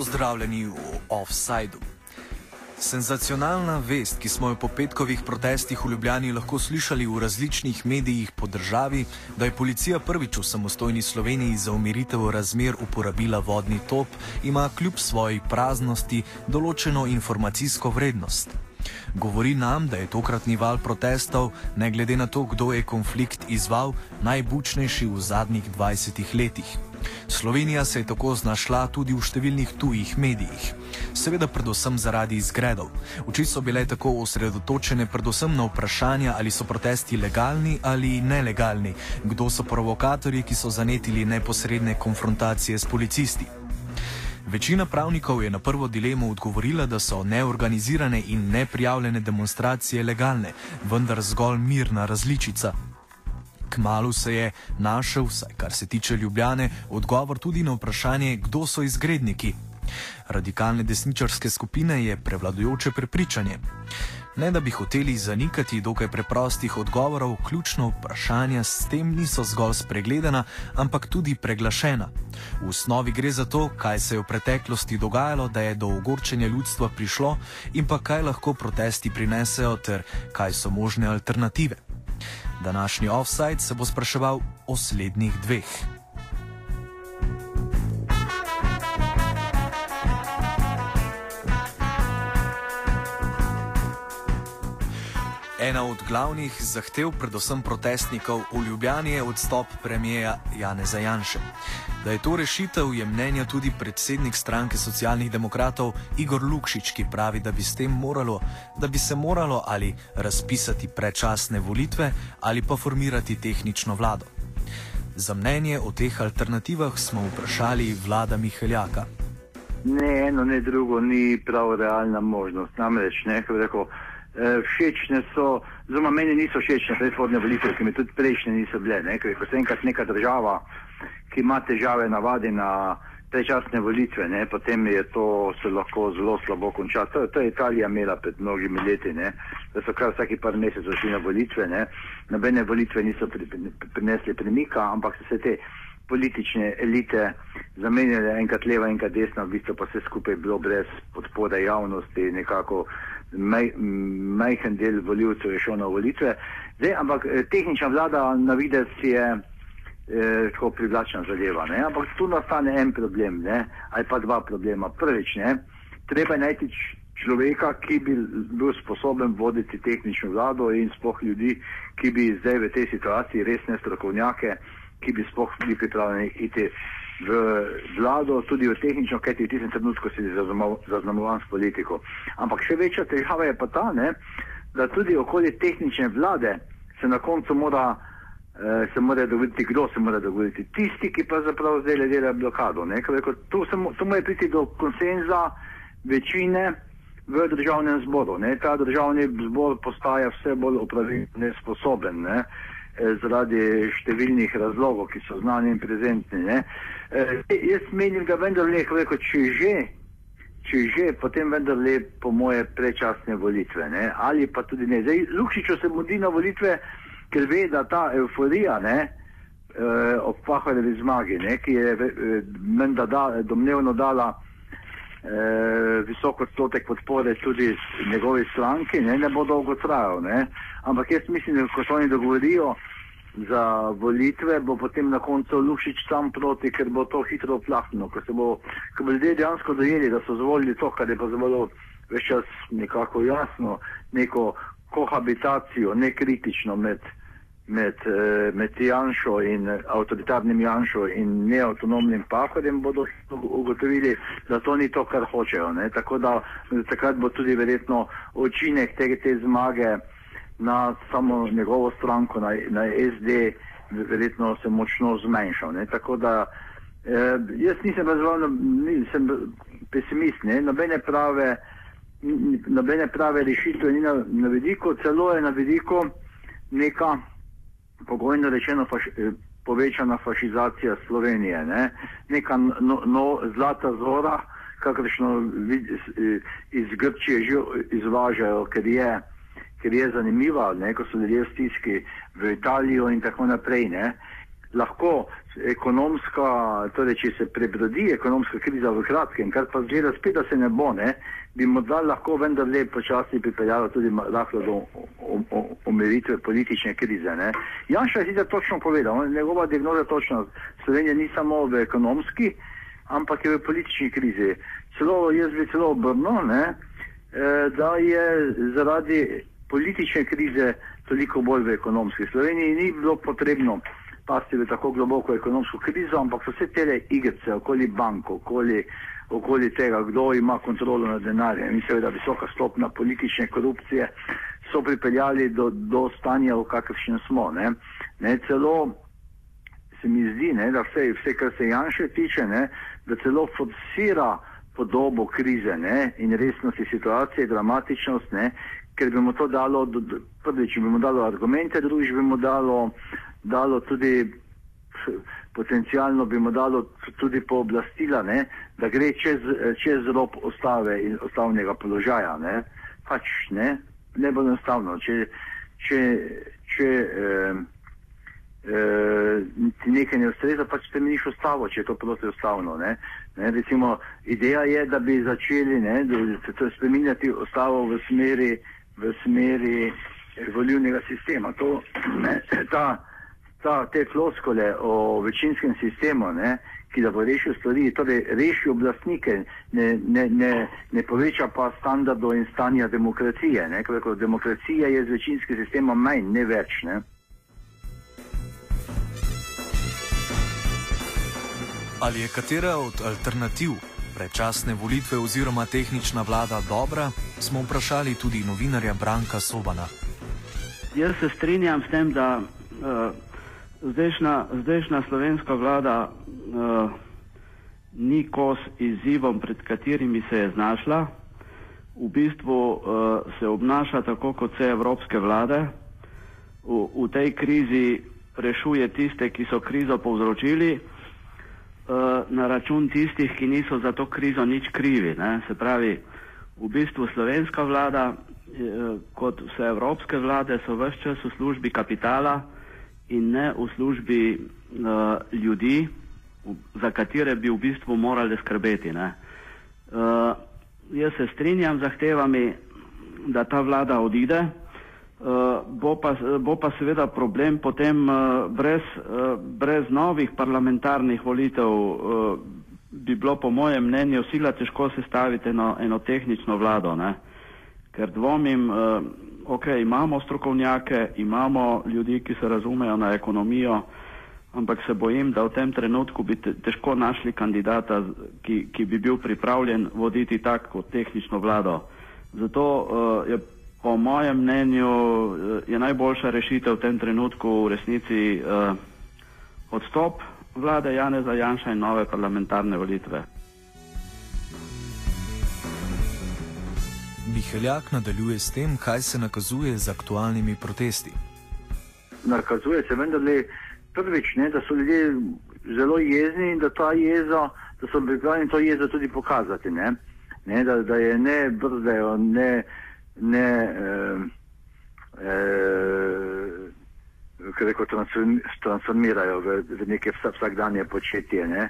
pozdravljeni v Offsideu. Senzacionalna vest, ki smo jo po petkovih protestih v Ljubljani lahko slišali v različnih medijih po državi, da je policija prvič v samostojni Sloveniji za umiritev razmer uporabila vodni top, ima kljub svoji praznosti določeno informacijsko vrednost. Govori nam, da je tokratni val protestov, ne glede na to, kdo je konflikt izval, najbučnejši v zadnjih 20 letih. Slovenija se je tako znašla tudi v številnih tujih medijih. Seveda, predvsem zaradi izgredov. Oči so bile tako osredotočene predvsem na vprašanja, ali so protesti legalni ali nelegalni, kdo so provokatorji, ki so zanetili neposredne konfrontacije s policisti. Večina pravnikov je na prvo dilemo odgovorila, da so neorganizirane in neprijavljene demonstracije legalne, vendar zgolj mirna različica. Kmalu se je našel, vsaj kar se tiče Ljubljane, odgovor tudi na vprašanje, kdo so izgredniki. Radikalne desničarske skupine je prevladujoče prepričanje. Ne da bi hoteli zanikati dokaj preprostih odgovorov, ključno vprašanja s tem niso zgolj spregledana, ampak tudi preglašena. V osnovi gre za to, kaj se je v preteklosti dogajalo, da je do ogorčenja ljudstva prišlo in pa kaj lahko protesti prinesejo ter kaj so možne alternative. Današnji offside se bo spraševal o slednjih dveh. Ena od glavnih zahtev, predvsem protestnikov v Ljubljani, je odstop premijeja Janeza Janše. Da je to rešitev, je mnenja tudi predsednik stranke socialnih demokratov Igor Lukšič, ki pravi, da bi, moralo, da bi se moralo ali razpisati predčasne volitve ali pa formirati tehnično vlado. Za mnenje o teh alternativah smo vprašali vlada Miheljaka. Ne eno, ne drugo ni prav realna možnost. Namreč, ne, kako rekel. Eh, všečne so, zelo meni niso všečne predhodne volitve, ki mi tudi prejšnje niso bile. Ne? Ker ko se enkrat neka država, ki ima težave, navadi na prečasne volitve, ne? potem je to se lahko zelo slabo konča. To, to je Italija imela pred mnogimi leti, ne? da so kar vsaki par mesecev šli na volitve. Ne? Nobene volitve niso pri, pri, prinesli premika, ampak so se te politične elite zamenjale enkrat leva, enkrat desna, v bistvu pa vse skupaj bilo brez podpore javnosti, nekako maj, majhen del voljivcev je šel na volitve. Zdaj, ampak eh, tehnična vlada na videz je eh, tako privlačna zadeva. Ne? Ampak tu nastane en problem, ne? ali pa dva problema. Prvič, ne? treba je najti človeka, ki bi bil sposoben voditi tehnično vlado in spoh ljudi, ki bi zdaj v tej situaciji resne strokovnjake, ki bi spoh bili pripravljeni iti v vlado, tudi v tehnično, kajti v tistem trenutku si zaznamovan s politiko. Ampak še večja težava je pa ta, ne, da tudi okoli tehnične vlade se na koncu mora, eh, se mora dogovoriti, kdo se mora dogovoriti. Tisti, ki pa zapravo zdaj delajo blokado. Rekel, tu, se, tu mora priti do konsenza večine v državnem zboru. Ne. Ta državni zbor postaja vse bolj upravilno nesposoben. Ne. Eh, zaradi številnih razlogov, ki so znani in prezentni. E, jaz menim, da vendar le, rekel, če že, če že, potem vendar le po moje prečasne volitve. Ne. Ali pa tudi ne. Zdaj, Lukšičo se mudi na volitve, ker ve, da ta euforija e, ob Pahvarevi zmagi, ne, ki je e, menda da, domnevno dala eh, visoko odstotek podpore tudi njegovi stranki, ne, ne bo dolgo trajal. Ne. Ampak jaz mislim, da ko se oni dogovorijo za volitve, bo potem na koncu Lušič sam proti, ker bo to hitro oplahnilo. Ko, bo, ko bo ljudje dejansko dojeli, da so zvolili to, kar je pa zelo več čas nekako jasno, neko kohabitacijo, nekritično med med, eh, med Janšo in avtoritarnim Janšo in neautonomnim Pahorjem, bodo ugotovili, da to ni to, kar hočejo. Ne? Tako da takrat bo tudi verjetno učinek te, te zmage na samo njegovo stranko, na, na SD, verjetno se močno zmanjšal. Ne? Tako da eh, jaz nisem razvalno, nisem pesimist, ne? nobene prave. Nobene prave rešitve ni na, na vidiku, celo je na vidiku neka pogojno rečeno faš, eh, povečana fašizacija Slovenije, ne? neka no, no, zlata zora, kakršno eh, iz Grčije že izvažajo, ker je, ker je zanimiva, ne? ko so ljudje v stiski v Italijo in tako naprej. Ne? Lahko ekonomska, torej če se prebrodi ekonomska kriza v kratkem, kar pa zgleda spet, da se ne bo, ne, bi morda lahko vendarle počasi pripeljalo tudi lahko do umiritve politične krize. Ne. Janša je sicer točno povedal, njegova diagnoza točno, Slovenija ni samo v ekonomski, ampak je v politični krizi. Celo jaz bi celo obrnil, eh, da je zaradi politične krize toliko bolj v ekonomski. Sloveniji ni bilo potrebno pasti v tako globoko ekonomsko krizo, ampak so vse te igrice okoli banko, okoli, okoli tega, kdo ima kontrolo nad denarjem in seveda visoka stopna politične korupcije so pripeljali do, do stanja, v kakršnem smo. Ne. Ne, celo se mi zdi, ne, da vse, vse, kar se Janše tiče, ne, da celo forsira podobo krize ne, in resnosti situacije, dramatičnost, ne, ker bi mu to dalo, prvič bi mu dalo argumente, drugič bi mu dalo, dalo tudi, potencialno bi mu dalo tudi pooblastila, ne, da gre čez, čez rob ostave in ostavnega položaja. Ne. Pač ne, ne bo enostavno. Če, če, če eh, eh, ti nekaj ne ustreza, pač spremeniš ustavo, če je to protiustavno. Ne? Ne? Recimo, ideja je, da bi začeli ne, da, da spremenjati ustavo v smeri, v smeri volivnega sistema. To, ne, ta, ta, te floskole o večinskem sistemu, ne, ki da bo rešil stvari, torej reši oblastnike, ne, ne, ne, ne poveča pa standardov in stanja demokracije. Ne, demokracija je z večinskim sistemom manj, ne več. Ne. Ali je katera od alternativ predčasne volitve oziroma tehnična vlada dobra, smo vprašali tudi novinarja Branka Sobana. Jaz se strinjam s tem, da uh, zdajšnja, zdajšnja slovenska vlada uh, ni kos izzivom, pred katerimi se je znašla. V bistvu uh, se obnaša tako kot vse evropske vlade. V, v tej krizi rešuje tiste, ki so krizo povzročili. Eh, na račun tistih, ki niso za to krizo nič krivi. Ne? Se pravi, v bistvu slovenska vlada, eh, kot vse evropske vlade, so vse čas v službi kapitala in ne v službi uh, ljudi, za katere bi v bistvu morali skrbeti. Uh, jaz se strinjam z zahtevami, da ta vlada odide. Uh, bo, pa, bo pa seveda problem potem uh, brez, uh, brez novih parlamentarnih volitev, uh, bi bilo po mojem mnenju sila težko sestaviti eno, eno tehnično vlado, ne? ker dvomim, uh, ok, imamo strokovnjake, imamo ljudi, ki se razumejo na ekonomijo, ampak se bojim, da v tem trenutku bi te, težko našli kandidata, ki, ki bi bil pripravljen voditi tako tehnično vlado. Zato uh, je po mojem mnenju eh, je najboljša rešitev v tem trenutku v resnici uh, odstop vlade Janeza Janša in nove parlamentarne volitve. Miheljak nadaljuje s tem, kaj se nakazuje z aktualnimi protesti. Nakazuje se vendarle prvič, ne, da so ljudje zelo jezni in da, jezo, da so pripravljeni to jezo tudi pokazati. Ne, ne, da, da je ne brzejo, ne ne eh, eh, rekel, transformirajo v, v neke vsakdanje početje. Ne?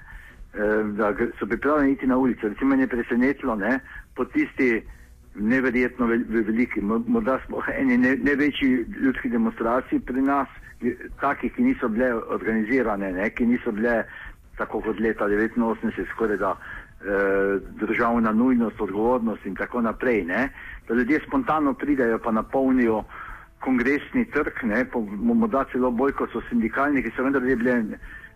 Eh, da so pripravljeni iti na ulico. Recimo me je presenetilo ne? po tisti neverjetno veliki, morda smo eni največji ljudski demonstraciji pri nas, takih, ki niso bile organizirane, ne? ki niso bile tako kot leta 1989, skoraj da eh, državna nujnost, odgovornost in tako naprej. Ne? Da ljudje spontano pridejo pa napolnijo kongresni trg, morda celo bolj kot so sindikalni, ki so vendar bile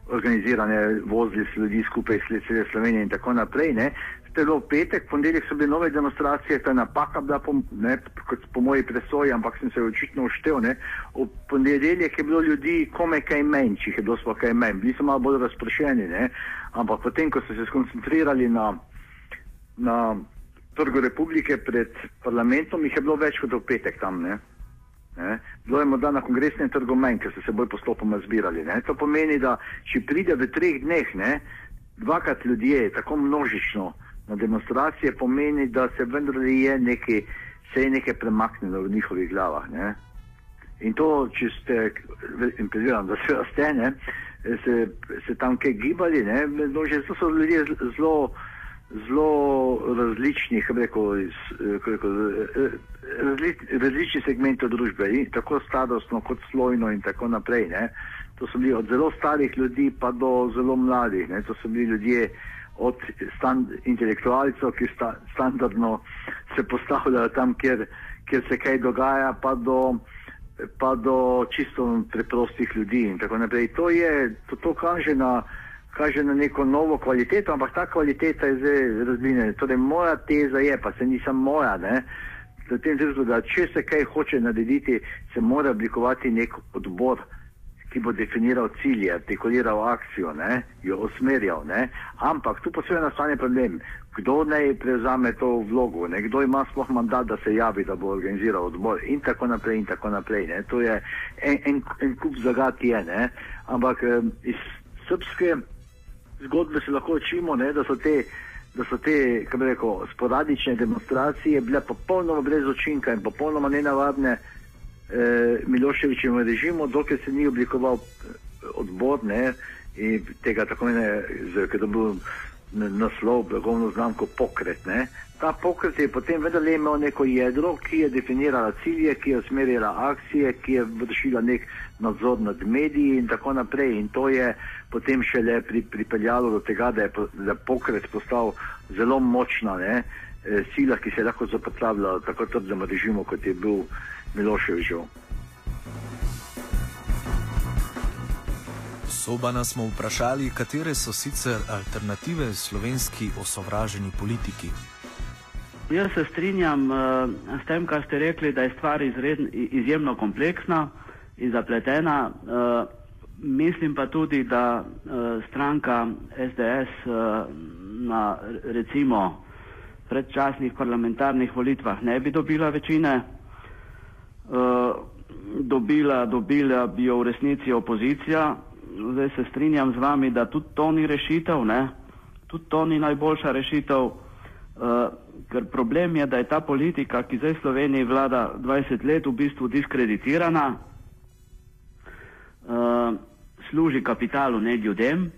organizirane, vozili so ljudi skupaj iz cele Slovenije in tako naprej. Ne? Telo petek, ponedeljek so bile nove demonstracije, ta napaka bila po, ne, po moji presoji, ampak sem se očitno uštev. Ne. V ponedeljek je bilo ljudi komaj kaj menj, če je bilo sploh kaj menj, bili so malo bolj razprošeni, ne. ampak potem, ko so se skoncentrirali na, na trgu republike pred parlamentom, jih je bilo več kot v petek tam. Ne. Ne. Bilo je morda na kongresnem trgu menj, ker so se bolj postopoma zbirali. Ne. To pomeni, da če pride v treh dneh, ne, dvakrat ljudje, tako množično, na demonstracije pomeni, da se vendarle je nekaj, se je nekaj premaknilo v njihovih glavah. Ne? In to, če ste, in predvidevam, da ste, ne, se, se tam kaj gibali. No, že to so ljudje zelo, zelo različni, rekel, rekel, razli, različni segmenti družbe, tako starostno kot slojno in tako naprej. Ne? To so bili od zelo starih ljudi pa do zelo mladih. Ne? To so bili ljudje od stand, intelektualcev, ki sta, standardno se postavljajo tam, kjer, kjer se kaj dogaja, pa do, pa do čisto preprostih ljudi in tako naprej. To, je, to, to kaže, na, kaže na neko novo kvaliteto, ampak ta kvaliteta je zdaj razblinjena. Torej, moja teza je, pa se nisem moja, ne, da če se kaj hoče narediti, se mora oblikovati nek odbor ki bo definiral cilje, artikuliral akcijo, ne, jo usmerjal. Ne. Ampak tu posebej nastane problem, kdo naj prevzame to vlogo, ne, kdo ima sploh mandat, da se javi, da bo organiziral odbor in tako naprej. In tako naprej to je en, en, en kup zagad, je. Ne. Ampak iz srpske zgodbe se lahko učimo, ne, da so te. Da so te, rekel, sporadične demonstracije bile popolnoma brez učinka in popolnoma nenavadne, eh, Miloševičem režimu, dokler se ni oblikoval eh, odbor ne, tega tako imenuje, ker je bil naslov, blagovno znamko pokret. Ne. Ta pokret je potem vedno imel neko jedro, ki je definirala cilje, ki je usmerjala akcije, ki je vršila nek nadzor nad mediji in tako naprej. In to je potem šele pri, pripeljalo do tega, da je, da pokret postal zelo močna ne, eh, sila, ki se je lahko zapostavljala tako trdemu režimu, kot je bil Miloševičev. Sobana smo vprašali, katere so sicer alternative slovenski osovraženi politiki. Jaz se strinjam uh, s tem, kar ste rekli, da je stvar izredn, izjemno kompleksna in zapletena. Uh, mislim pa tudi, da uh, stranka SDS uh, na recimo predčasnih parlamentarnih volitvah ne bi dobila večine. Eh, dobila, dobila bi jo v resnici opozicija. Zdaj se strinjam z vami, da tudi to ni rešitev, ne? tudi to ni najboljša rešitev, uh, ker problem je, da je ta politika, ki zdaj Sloveniji vlada 20 let, v bistvu diskreditirana, uh, služi kapitalu, ne ljudem.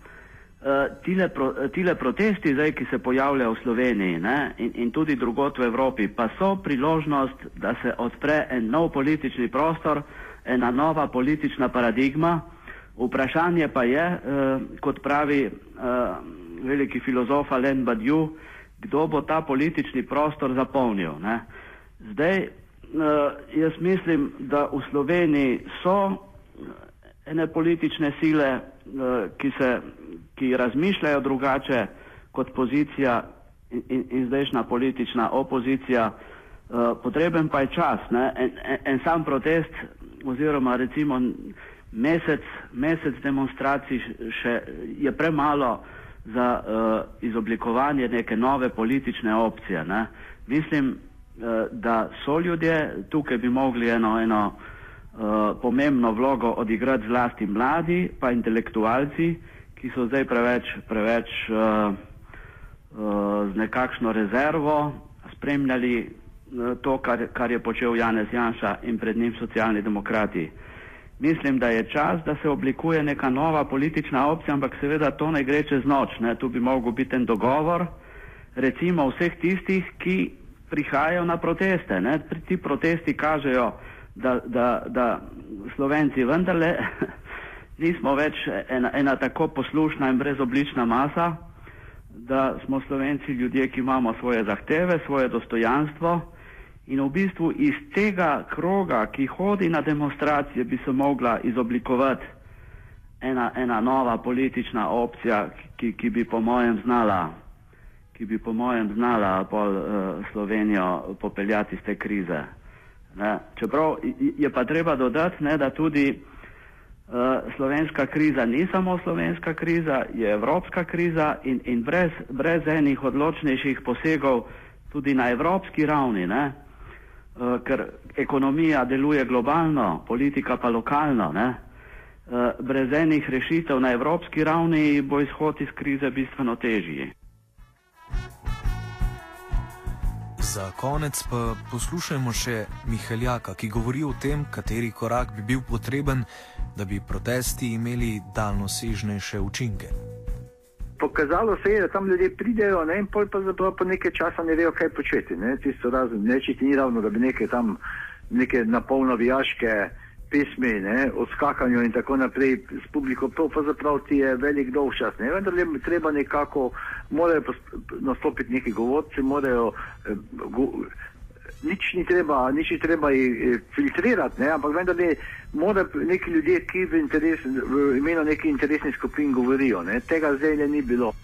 Eh, tile, pro, tile protesti, zdaj, ki se pojavljajo v Sloveniji ne, in, in tudi drugot v Evropi, pa so priložnost, da se odpre en nov politični prostor, ena nova politična paradigma. Vprašanje pa je, eh, kot pravi eh, veliki filozof Alain Badiou, kdo bo ta politični prostor zapolnil. Ne. Zdaj, eh, jaz mislim, da v Sloveniji so ene politične sile, eh, ki se ki razmišljajo drugače kot pozicija in, in, in zdajšnja politična opozicija. Uh, potreben pa je čas. En, en, en sam protest oziroma recimo mesec, mesec demonstracij še je premalo za uh, izoblikovanje neke nove politične opcije. Ne. Mislim, uh, da so ljudje, tukaj bi mogli eno, eno uh, pomembno vlogo odigrati zlasti mladi pa intelektualci, uh, ki so zdaj preveč, preveč uh, uh, z nekakšno rezervo spremljali uh, to, kar, kar je počel Janez Janša in pred njim socialni demokrati. Mislim, da je čas, da se oblikuje neka nova politična opcija, ampak seveda to ne gre čez noč. Ne? Tu bi mogel biti en dogovor, recimo vseh tistih, ki prihajajo na proteste. Ne? Ti protesti kažejo, da, da, da Slovenci vendarle nismo več ena, ena tako poslušna in brezoblična masa, da smo slovenci ljudje, ki imamo svoje zahteve, svoje dostojanstvo in v bistvu iz tega kroga, ki hodi na demonstracije, bi se mogla izoblikovati ena, ena nova politična opcija, ki, ki bi po mojem znala ki bi po mojem znala pol uh, Slovenijo popeljati iz te krize. Ne? Čeprav je pa treba dodati, ne, da tudi Eh, slovenska kriza ni samo slovenska kriza, je evropska kriza in, in brez, brez enih odločnejših posegov tudi na evropski ravni, ne? Uh, ker ekonomija deluje globalno, politika pa lokalno. Ne? Uh, brez enih rešitev na evropski ravni bo izhod iz krize bistveno težji. Za konec pa poslušajmo še Mihaljaka, ki govori o tem, kateri korak bi bil potreben, da bi protesti imeli daljnosežnejše učinke. Pokazalo se je, da tam ljudje pridejo ne, in pol pa zapravo po nekaj časa ne vejo, kaj početi. Ne. Tisto razen, nečiti ni ravno, da bi neke tam neke napolno vijaške pesmi, ne, o skakanju in tako naprej s publiko, to pa zapravo ti je velik dolg čas. Ne. Vendar je treba nekako, morajo nastopiti neki govorci, morajo, eh, go, nič ni treba, nič ni treba eh, filtrirati, ne, ampak vendar ne, mora neki ljudje, ki v, interes, v imenu nekih interesnih skupin govorijo. Ne. Tega zdaj ne ni bilo.